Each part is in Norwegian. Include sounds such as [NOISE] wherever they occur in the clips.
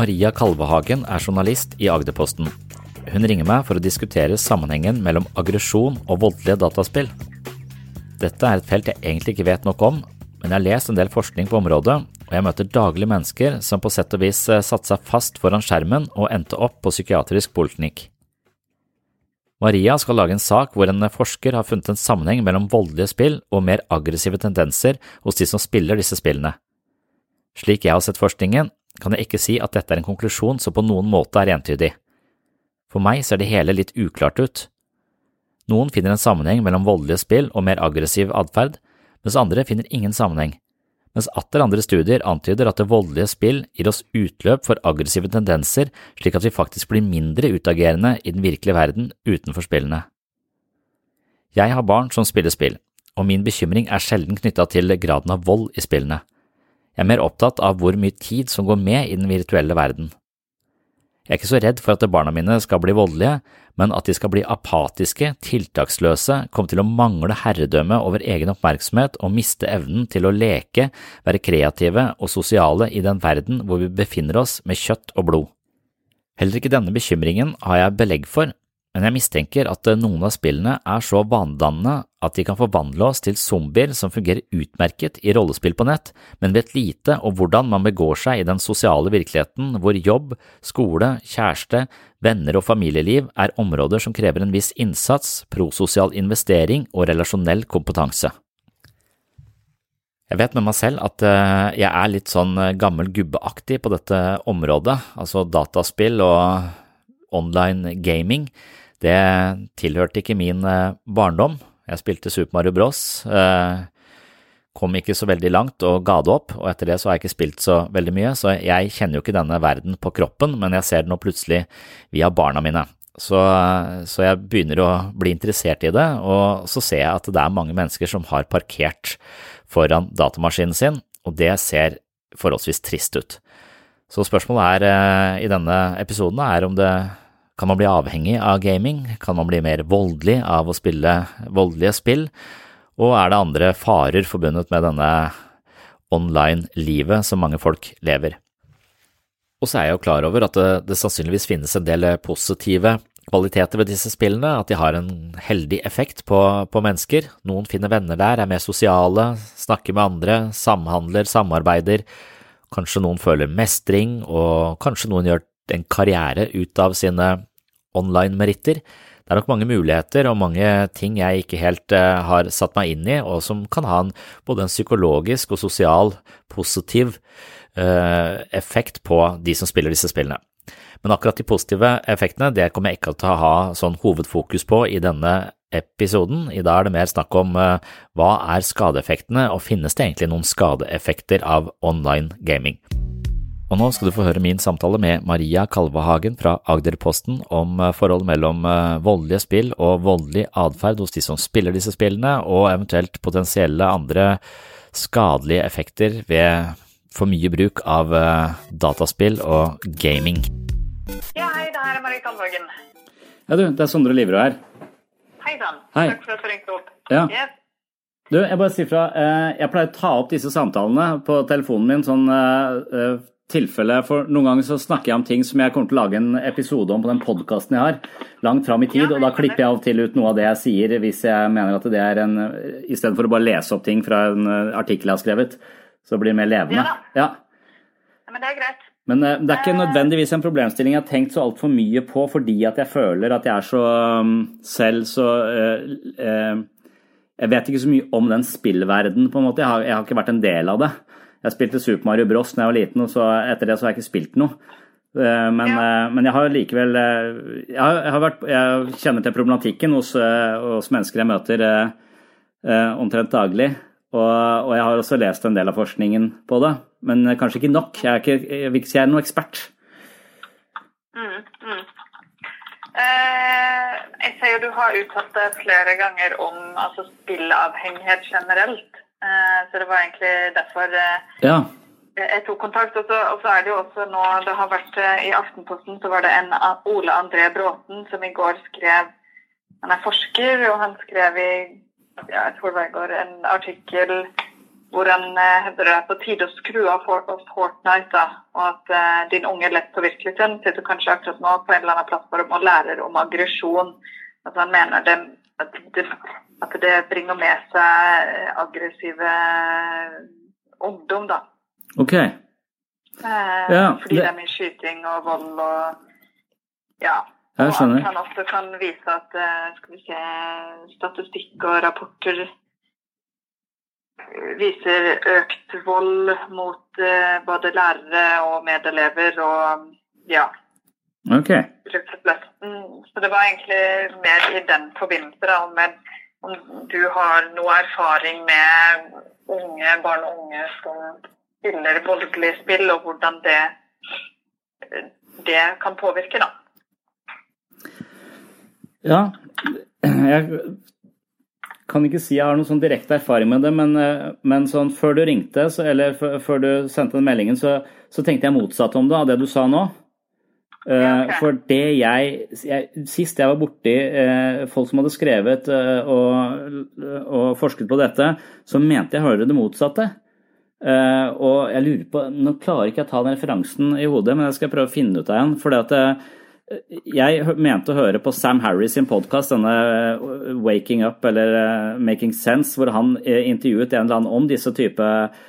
Maria Kalvehagen er journalist i Agderposten. Hun ringer meg for å diskutere sammenhengen mellom aggresjon og voldelige dataspill. Dette er et felt jeg egentlig ikke vet nok om, men jeg har lest en del forskning på området, og jeg møter daglig mennesker som på sett og vis eh, satte seg fast foran skjermen og endte opp på psykiatrisk poliklinikk. Maria skal lage en sak hvor en forsker har funnet en sammenheng mellom voldelige spill og mer aggressive tendenser hos de som spiller disse spillene. Slik jeg har sett forskningen, kan jeg ikke si at dette er en konklusjon som på noen måte er entydig. For meg ser det hele litt uklart ut. Noen finner en sammenheng mellom voldelige spill og mer aggressiv atferd, mens andre finner ingen sammenheng, mens atter andre studier antyder at det voldelige spill gir oss utløp for aggressive tendenser slik at vi faktisk blir mindre utagerende i den virkelige verden utenfor spillene. Jeg har barn som spiller spill, og min bekymring er sjelden knytta til graden av vold i spillene. Jeg er mer opptatt av hvor mye tid som går med i den virtuelle verden. Jeg er ikke så redd for at barna mine skal bli voldelige, men at de skal bli apatiske, tiltaksløse, komme til å mangle herredømme over egen oppmerksomhet og miste evnen til å leke, være kreative og sosiale i den verden hvor vi befinner oss med kjøtt og blod. Heller ikke denne bekymringen har jeg belegg for, men jeg mistenker at noen av spillene er så vanedannende at de kan forvandle oss til zombier som fungerer utmerket i rollespill på nett, men vet lite om hvordan man begår seg i den sosiale virkeligheten hvor jobb, skole, kjæreste, venner og familieliv er områder som krever en viss innsats, prososial investering og relasjonell kompetanse. Jeg vet med meg selv at eh, jeg er litt sånn gammel gubbeaktig på dette området, altså dataspill og online gaming. Det tilhørte ikke min eh, barndom. Jeg spilte Super Mario Bros. Eh, kom ikke så veldig langt og ga det opp, og etter det så har jeg ikke spilt så veldig mye, så jeg kjenner jo ikke denne verden på kroppen, men jeg ser det nå plutselig via barna mine. Så, så, jeg begynner å bli interessert i det, og så ser jeg at det er mange mennesker som har parkert foran datamaskinen sin, og det ser forholdsvis trist ut. Så spørsmålet er eh, i denne episoden er om det kan man bli avhengig av gaming? Kan man bli mer voldelig av å spille voldelige spill? Og er det andre farer forbundet med denne online-livet som mange folk lever? Og så er jeg jo klar over at det, det sannsynligvis finnes en del positive kvaliteter ved disse spillene, at de har en heldig effekt på, på, mennesker. Noen finner venner der, er mer sosiale, snakker med andre, samhandler, samarbeider. Kanskje noen føler mestring, og kanskje noen gjør en karriere ut av sine online-meritter. Det er nok mange muligheter og mange ting jeg ikke helt uh, har satt meg inn i, og som kan ha en, både en psykologisk og sosial positiv uh, effekt på de som spiller disse spillene. Men akkurat de positive effektene det kommer jeg ikke til å ha sånn hovedfokus på i denne episoden. I dag er det mer snakk om uh, hva er skadeeffektene, og finnes det egentlig noen skadeeffekter av online gaming? Og nå skal du få høre min samtale med Maria Kalvehagen fra Agderposten om forholdet forhold mellom eh, voldelige spill og voldelig atferd hos de som spiller disse spillene, og eventuelt potensielle andre skadelige effekter ved for mye bruk av eh, dataspill og gaming. Ja, hei, det her er Maria Kalvehagen. Ja, du, det er Sondre Liverød her. Hei sann. Hei. Takk for at du ringte opp. Ja. Yes. Du, jeg bare sier fra. Jeg pleier å ta opp disse samtalene på telefonen min sånn tilfelle, for Noen ganger så snakker jeg om ting som jeg kommer til å lage en episode om på den podkasten jeg har, langt fram i tid. og Da klipper jeg av og til ut noe av det jeg sier, hvis jeg mener at det er en Istedenfor å bare lese opp ting fra en eh, artikkel jeg har skrevet, så blir det mer levende. Ja, ja. Men det er greit. Men eh, det er ikke nødvendigvis en problemstilling jeg har tenkt så altfor mye på, fordi at jeg føler at jeg er så um, selv så Jeg vet ikke så mye om den spillverden, på en måte. Jeg har, jeg har ikke vært en del av det. Jeg spilte Super Mario Bros da jeg var liten, og så etter det så har jeg ikke spilt noe. Eh, men, ja. Eh, men jeg har likevel eh, jeg, har, vært, jeg, kjenner til problematikken hos, hos mennesker jeg møter omtrent daglig. Og, og, jeg har også lest en del av forskningen på det, men kanskje ikke nok. Jeg, ikke, jeg vil ikke si jeg er noen ekspert. Mm, mm. Eh, jeg ser jo du har uttalt deg flere ganger om altså, spillavhengighet generelt. Eh, så det var egentlig derfor eh, ja. jeg tok kontakt. Og så, og så, er det jo også nå Det har vært eh, i Aftenposten så var det en Ole André Bråten som i går skrev Han er forsker, og han skrev i ja, jeg tror det var i går, en artikkel hvor han hevder det er på tide å skru av Fortnite, da, og at uh, din unge lett påvirkelig sønn sitter kanskje akkurat nå på en eller annen plattform og lærer om aggresjon. At han mener det, at, det, at det bringer med seg aggressive ungdom, da. Ok. Eh, Ja, fordi det- det er mye skyting og vold og ja. Jeg Og skjønner. at han også kan vise at eh, skal vi se, statistikk og rapporter viser økt vold mot eh, både lærere og medelever og ja, Ok. rett og slett. Mm, Så det var egentlig mer i den forbindelse da, med, om du har noe erfaring med unge, barn og unge som spiller voldelige spill, og hvordan det, det kan påvirke, da. Ja, jeg kan ikke si jeg har noen sånn direkte erfaring med det, men, men sånn før du ringte, så, eller før du sendte den meldingen, så, så tenkte jeg motsatt om det av det du sa nå. Eh, For det jeg, jeg Sist jeg var borti eh, folk som hadde skrevet eh, og, og forsket på dette, så mente jeg hørte det motsatte. Eh, og jeg lurer på Nå klarer ikke jeg å ta den referansen i hodet, men jeg skal prøve å finne ut av den. For jeg mente å høre på Sam Harris sin podkast, denne eh, Waking Up eller eh, Making Sense, hvor han eh, intervjuet en eller annen om disse type eh,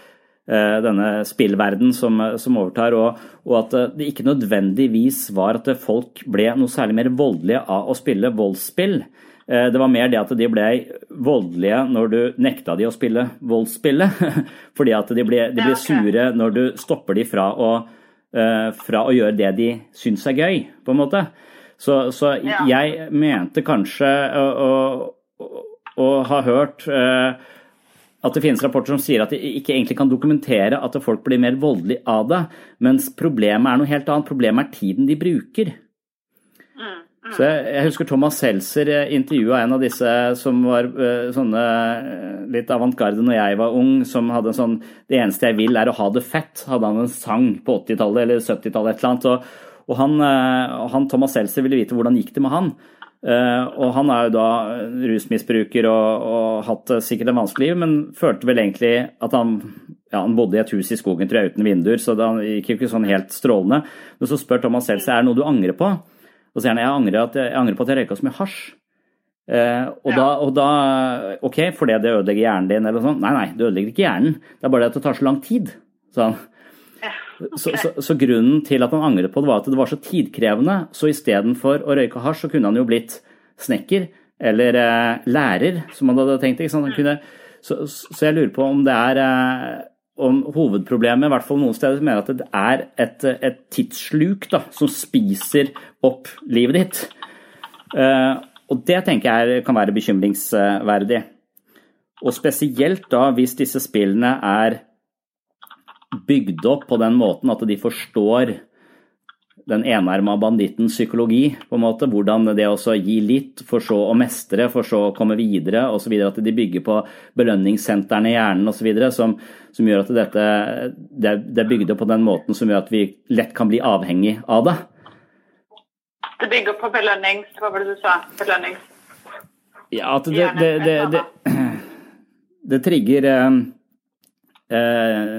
denne spillverden som, som overtar, og, og at eh, det ikke nødvendigvis var at folk ble noe særlig mer voldelige av å spille voldsspill. Eh, Det var mer det at de ble voldelige når du nekta de å spille voldsspillet. [LAUGHS] Fordi at de ble, de ble sure når du stopper de fra å, eh, fra å gjøre det de syns er gøy, på en måte. Så, så jeg mente kanskje å, å, å ha hørt eh, at det finnes rapporter som sier at de ikke egentlig kan dokumentere at folk blir mer voldelige av det, mens problemet er noe helt annet. Problemet er tiden de bruker. Så jeg, jeg husker Thomas Seltzer intervjua en av disse som var eh, sånne eh, litt avantgarde når jeg var ung, som hadde en sånn 'Det eneste jeg vil, er å ha det fett', hadde han en sang på 80-tallet eller 70-tallet et eller annet. Og, og han, eh, han Thomas Seltzer ville vite hvordan gikk det med han. Eh, og han er jo da rusmisbruker og, og hatt eh, sikkert en vanskelig liv, men følte vel egentlig at han ja, han bodde i et hus i skogen tror jeg, uten vinduer, så det gikk jo ikke sånn helt strålende. Men så spør Thomas Seltzer er det noe du angrer på. Og så sier han jeg angrer, at jeg, angrer på at jeg røyka så mye hasj. Eh, og, da, og da Ok, fordi det ødelegger hjernen din, eller noe sånt. Nei, nei, det ødelegger ikke hjernen. Det er bare det at det tar så lang tid. sa han. Så, så, så grunnen til at han angret på det, var at det var så tidkrevende. Så istedenfor å røyke hasj, så kunne han jo blitt snekker eller eh, lærer, som han hadde tenkt. Ikke sant? Kunne, så, så jeg lurer på om det er eh, om hovedproblemet, i hvert fall noen steder, mener at det er et, et tidssluk da, som spiser opp livet ditt. Eh, og det tenker jeg kan være bekymringsverdig. Og spesielt da hvis disse spillene er bygd opp på den måten at de forstår den enarma bandittens psykologi, på en måte, hvordan det også gi litt, for så å mestre, for så å komme videre osv. At de bygger på belønningssentrene i hjernen osv. Som, som gjør at dette det det er bygd opp på den måten som gjør at vi lett kan bli avhengig av det. Det bygger på belønnings... Hva var det du sa? Belønnings... Ja, at det, det, det, det, det trigger eh, eh,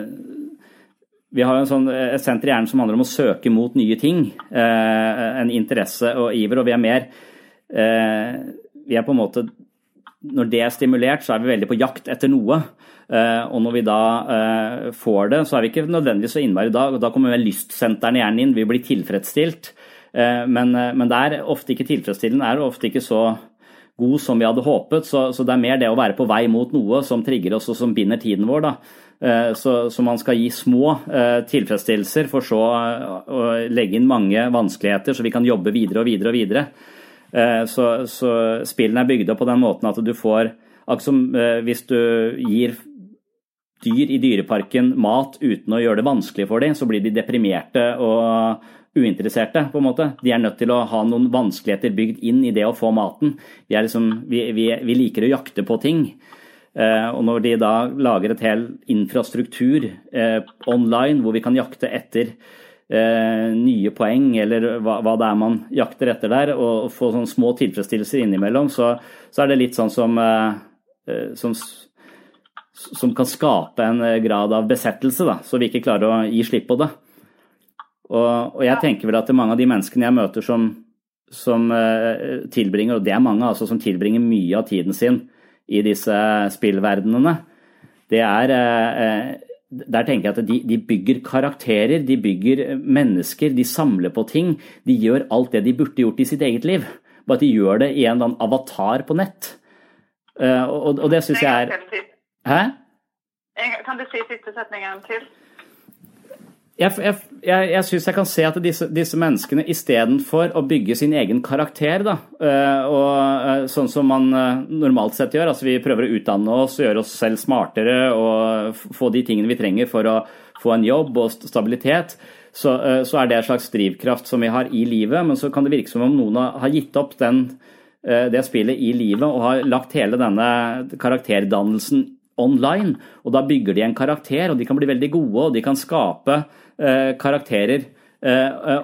Vi har sånn, et senter i hjernen som handler om å søke mot nye ting. Eh, en interesse og iver, og vi er mer eh, Vi er på en måte Når det er stimulert, så er vi veldig på jakt etter noe. Eh, og når vi da eh, får det, så er vi ikke nødvendigvis så innmari da. Da kommer lystsentrene i hjernen inn, vi blir tilfredsstilt. Eh, men, men det er ofte ikke tilfredsstillende, er ofte ikke så god som vi hadde håpet. Så, så, det er mer det å være på vei mot noe som trigger oss og som binder tiden vår. da. Så, så, man skal gi små eh, tilfredsstillelser for så å legge inn mange vanskeligheter, så vi kan jobbe videre og videre og videre. Eh, så, så spillene er bygd opp på den måten at du får Akkurat som eh, hvis du gir dyr i dyreparken mat uten å gjøre det vanskelig for dem, så blir de deprimerte og uinteresserte, på en måte. De er nødt til å ha noen vanskeligheter bygd inn i det å få maten. Vi, liksom, vi, vi, vi liker å jakte på ting. Eh, og når de da lager et hel infrastruktur eh, online hvor vi kan jakte etter eh, nye poeng, eller hva, hva, det er man jakter etter der, og få sånne små tilfredsstillelser innimellom, så, så er det litt sånn som, som som kan skape en grad av besettelse, da, så vi ikke klarer å gi slipp på det. Og, og jeg tenker vel at mange av de menneskene jeg møter som, som uh, tilbringer, og det er mange altså, som tilbringer mye av tiden sin i disse spillverdenene, det er uh, der tenker jeg at de, de, bygger karakterer, de bygger mennesker, de samler på ting. De gjør alt det de burde gjort i sitt eget liv, bare at de gjør det i en eller annen avatar på nett. og, og, og, det syns jeg er Hæ? Kan du si siste setningen til? Jeg, jeg, jeg, syns jeg kan se at disse, disse menneskene istedenfor å bygge sin egen karakter, da, eh, og eh, sånn som man eh, normalt sett gjør, altså vi prøver å utdanne oss og gjøre oss selv smartere og få de tingene vi trenger for å få en jobb og stabilitet, så, så er det en slags drivkraft som vi har i livet. Men så kan det virke som om noen har gitt opp den, det spillet i livet og har lagt hele denne karakterdannelsen online. Og da bygger de en karakter, og de kan bli veldig gode, og de kan skape eh, karakterer eh, eh,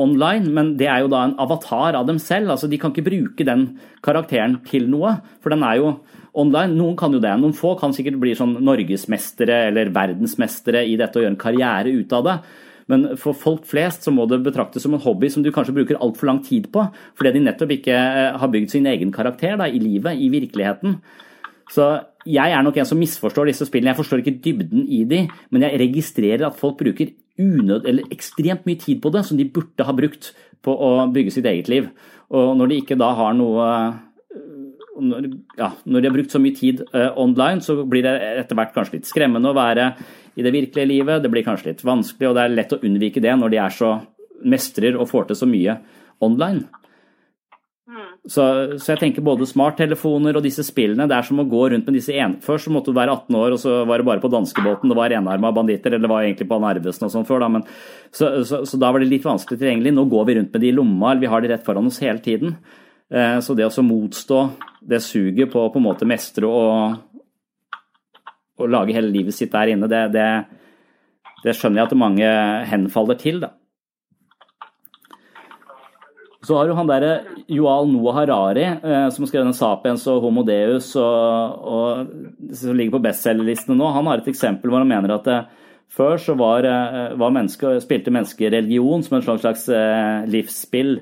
online, men det er jo da en avatar av dem selv. altså De kan ikke bruke den karakteren til noe, for den er jo online. Noen kan jo det. Noen få kan sikkert bli sånn norgesmestere eller verdensmestere i dette og gjøre en karriere ut av det. Men for folk flest så må det betraktes som en hobby som du kanskje bruker altfor lang tid på, fordi de nettopp ikke eh, har bygd sin egen karakter da, i livet, i virkeligheten. Så jeg er nok en som misforstår disse spillene. Jeg forstår ikke dybden i de, men jeg registrerer at folk bruker unød, eller ekstremt mye tid på det som de burde ha brukt på å bygge sitt eget liv. Og når de ikke da har noe når, ja, når de har brukt så mye tid uh, online, så blir det etter hvert kanskje litt skremmende å være i det virkelige livet. Det blir kanskje litt vanskelig, og det er lett å unnvike det når de er så mestrer og får til så mye online. Så, så, jeg tenker både smarttelefoner og disse spillene, det er som å gå rundt med disse en... Først så måtte du være 18 år, og så var det bare på danskebåten det var enarma banditter, eller det var egentlig på Narvesen og sånn før, da. Men, så, så, så, da var det litt vanskelig tilgjengelig. Nå går vi rundt med de i lomma, eller vi har de rett foran oss hele tiden. Eh, så det å motstå det suget på å på en måte mestre og, og lage hele livet sitt der inne, det, det, det skjønner jeg at mange henfaller til, da. Så har du han derre Joal Noah Harari, eh, som skrev den 'Sapiens' og 'Homo Deus', og, og, som ligger på bestselgerlistene nå. Han har et eksempel hvor han mener at eh, før så var, eh, var menneske, spilte mennesker religion som en slags eh, livsspill.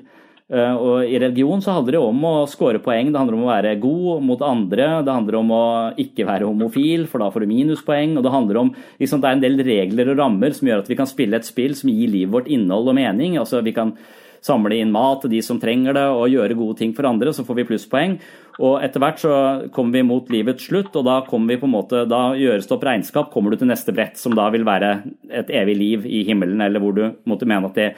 Og I religion så handler det om å score poeng, det handler om å være god mot andre. Det handler om å ikke være homofil, for da får du minuspoeng. og Det handler om, liksom, det er en del regler og rammer som gjør at vi kan spille et spill som gir livet vårt innhold og mening. altså vi kan samle inn mat til de som trenger det, og gjøre gode ting for andre, så får vi plusspoeng. Og etter hvert så kommer vi mot livets slutt, og da, kommer vi på en måte, da gjøres det opp regnskap. Kommer du til neste brett, som da vil være et evig liv i himmelen, eller hvor du måtte mene at det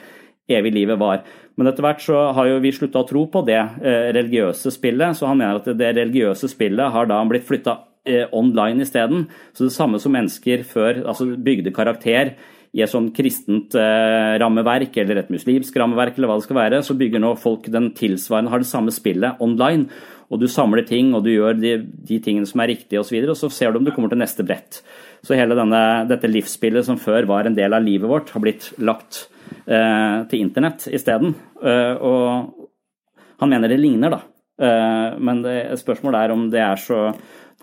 evige livet var. Men etter hvert så har jo vi slutta å tro på det eh, religiøse spillet, så han mener at det religiøse spillet har da blitt flytta eh, online isteden. Så det samme som mennesker før altså bygde karakter i et sånn kristent eh, rammeverk eller et muslimsk rammeverk, eller hva det skal være, så bygger nå folk den tilsvarende, har det samme spillet online. Og du samler ting, og du gjør de, de tingene som er riktige osv., og, så og så ser du om du kommer til neste brett. Så hele denne, dette livsspillet som før var en del av livet vårt, har blitt lagt eh, til internett isteden. Eh, og han mener det ligner, da. Eh, men det, spørsmålet er om det er så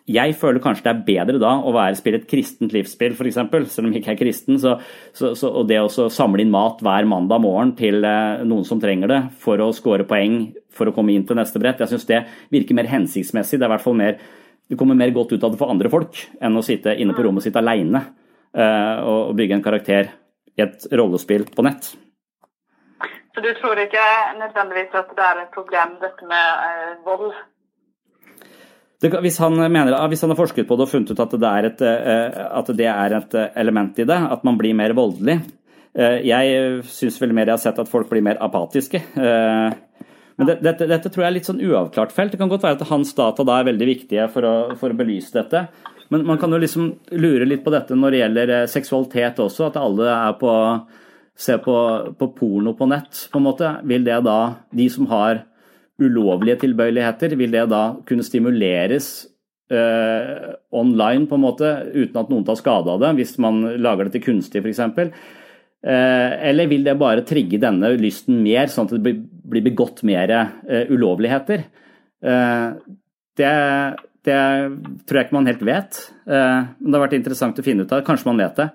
jeg føler kanskje det er bedre da å være, spille et kristent livsspill, f.eks., selv om jeg ikke er kristen. Så, så, så, og det å samle inn mat hver mandag morgen til eh, noen som trenger det, for å score poeng for å komme inn til neste brett, jeg syns det virker mer hensiktsmessig. Det er i hvert fall mer du kommer mer godt ut av det for andre folk enn å sitte inne på rommet sitt aleine eh, og bygge en karakter i et rollespill på nett. Så du tror ikke nødvendigvis at det er et problem, dette med eh, vold? Hvis, han mener, hvis han har forsket på det og funnet ut at det, er et, eh, at det er et eh, element i det, at man blir mer voldelig eh, Jeg syns vel mer jeg har sett at folk blir mer apatiske. Men det, dette, dette, tror jeg er litt sånn uavklart felt. Det kan godt være at hans data da er veldig viktige for å, for å belyse dette. Men man kan jo liksom lure litt på dette når det gjelder seksualitet også, at alle er på ser på, på porno på nett, på en måte. Vil det da, de som har ulovlige tilbøyeligheter, vil det da kunne stimuleres uh, online på en måte, uten at noen tar skade av det, hvis man lager det til kunstig f.eks.? Uh, eh, eller vil det bare trigge denne lysten mer, sånn at det blir begått mer uh, ulovligheter? Det det tror jeg ikke man helt vet. Eh, men det har vært interessant å finne ut av. Kanskje man vet det.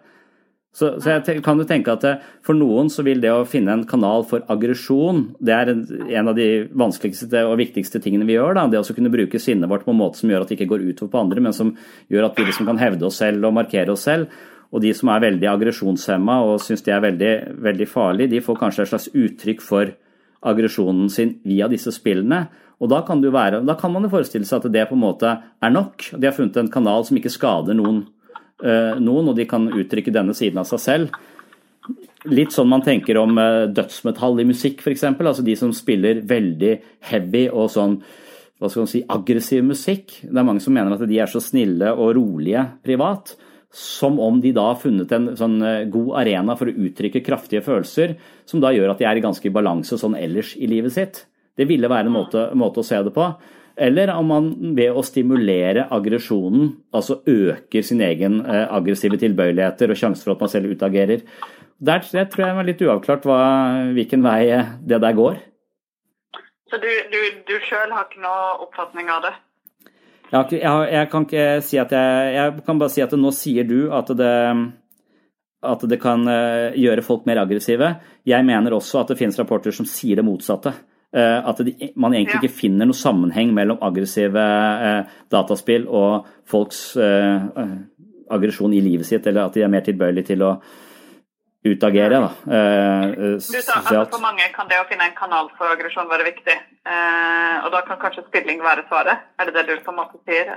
Så, så jeg kan jo tenke at for noen så vil det å finne en kanal for aggresjon, det er en av de vanskeligste og viktigste tingene vi gjør. Da. Det å kunne bruke sinnet vårt på en måte som gjør at det ikke går utover på andre, men som gjør at vi liksom kan hevde oss selv og markere oss selv. Og de som er veldig aggresjonshemma og syns det er veldig, veldig farlig, de får kanskje et slags uttrykk for aggresjonen sin via disse spillene. Og da kan, være, da kan man jo forestille seg at det på en måte er nok. De har funnet en kanal som ikke skader noen, noen og de kan uttrykke denne siden av seg selv. Litt sånn man tenker om øh, dødsmetall i musikk, f.eks. Altså de som spiller veldig heavy og sånn hva skal man si, aggressiv musikk. Det er mange som mener at de er så snille og rolige privat. Som om de da har funnet en sånn øh, god arena for å uttrykke kraftige følelser, som da gjør at de er i ganske balanse sånn ellers i livet sitt. Det ville være en måte, måte, å se det på. Eller om man ved å stimulere aggresjonen, altså øker sin egen eh, aggressive tilbøyeligheter og sjanse for at man selv utagerer. Der tror jeg det er litt uavklart hva, hvilken vei det der går. Så du, du, du sjøl har ikke noe oppfatning av det? Jeg, jeg, jeg, kan ikke si at jeg Jeg kan bare si at nå sier du at det at det kan eh, gjøre folk mer aggressive. Jeg mener også at det finnes rapporter som sier det motsatte. Eh, at de, man egentlig ikke finner noe sammenheng mellom aggressive eh, dataspill og folks eh, aggresjon i livet sitt, eller at de er mer tilbøyelige til å utagere. Da, du sa at For mange kan det å finne en kanal for aggresjon være viktig. og da kan kanskje spilling være svaret? Er det det du på en måte sier?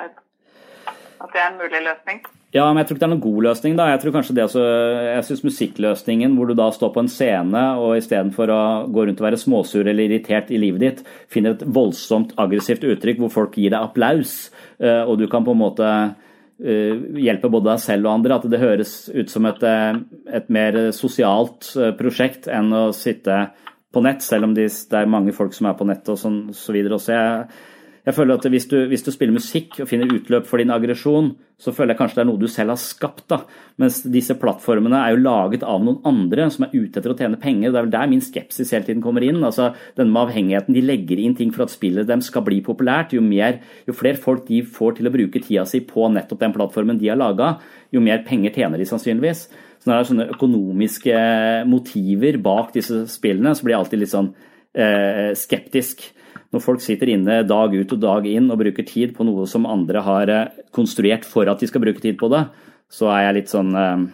At det er en mulig løsning? Ja, men jeg tror ikke det er noen god løsning. da. Jeg tror kanskje det også, jeg synes musikkløsningen hvor du da står på en scene og istedenfor å gå rundt og være småsur eller irritert i livet ditt, finner et voldsomt aggressivt uttrykk hvor folk gir deg applaus, eh, og du kan på en måte eh, hjelpe både deg selv og andre. At det høres ut som et, eh, et mer sosialt prosjekt enn å sitte på nett, selv om det er mange folk som er på nett og sånn så videre også. Jeg, jeg føler at hvis du, hvis du, spiller musikk og finner utløp for din aggresjon, så føler jeg kanskje det er noe du selv har skapt. da. Mens disse plattformene er jo laget av noen andre som er ute etter å tjene penger. Det er vel der min skepsis hele tiden kommer inn. altså Denne med avhengigheten. De legger inn ting for at spillet dem skal bli populært. Jo, mer, jo flere folk de får til å bruke tida si på nettopp den plattformen de har laga, jo mer penger tjener de sannsynligvis. Så når det er sånne økonomiske motiver bak disse spillene, så blir jeg alltid litt sånn eh, skeptisk når folk sitter inne dag ut og dag inn og bruker tid på noe som andre har eh, konstruert for at de skal bruke tid på det, så er jeg litt sånn eh,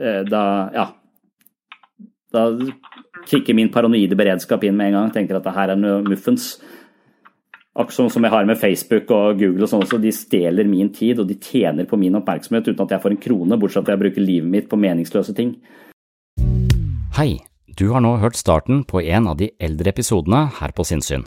eh, Da, ja. Da kicker min paranoide beredskap inn med en gang. Tenker at det her er noe muffens. Akkurat som jeg har med Facebook og Google og sånn også. De stjeler min tid, og de tjener på min oppmerksomhet uten at jeg får en krone, bortsett fra at jeg bruker livet mitt på meningsløse ting. Hei, du har nå hørt starten på en av de eldre episodene her på Sinnsyn.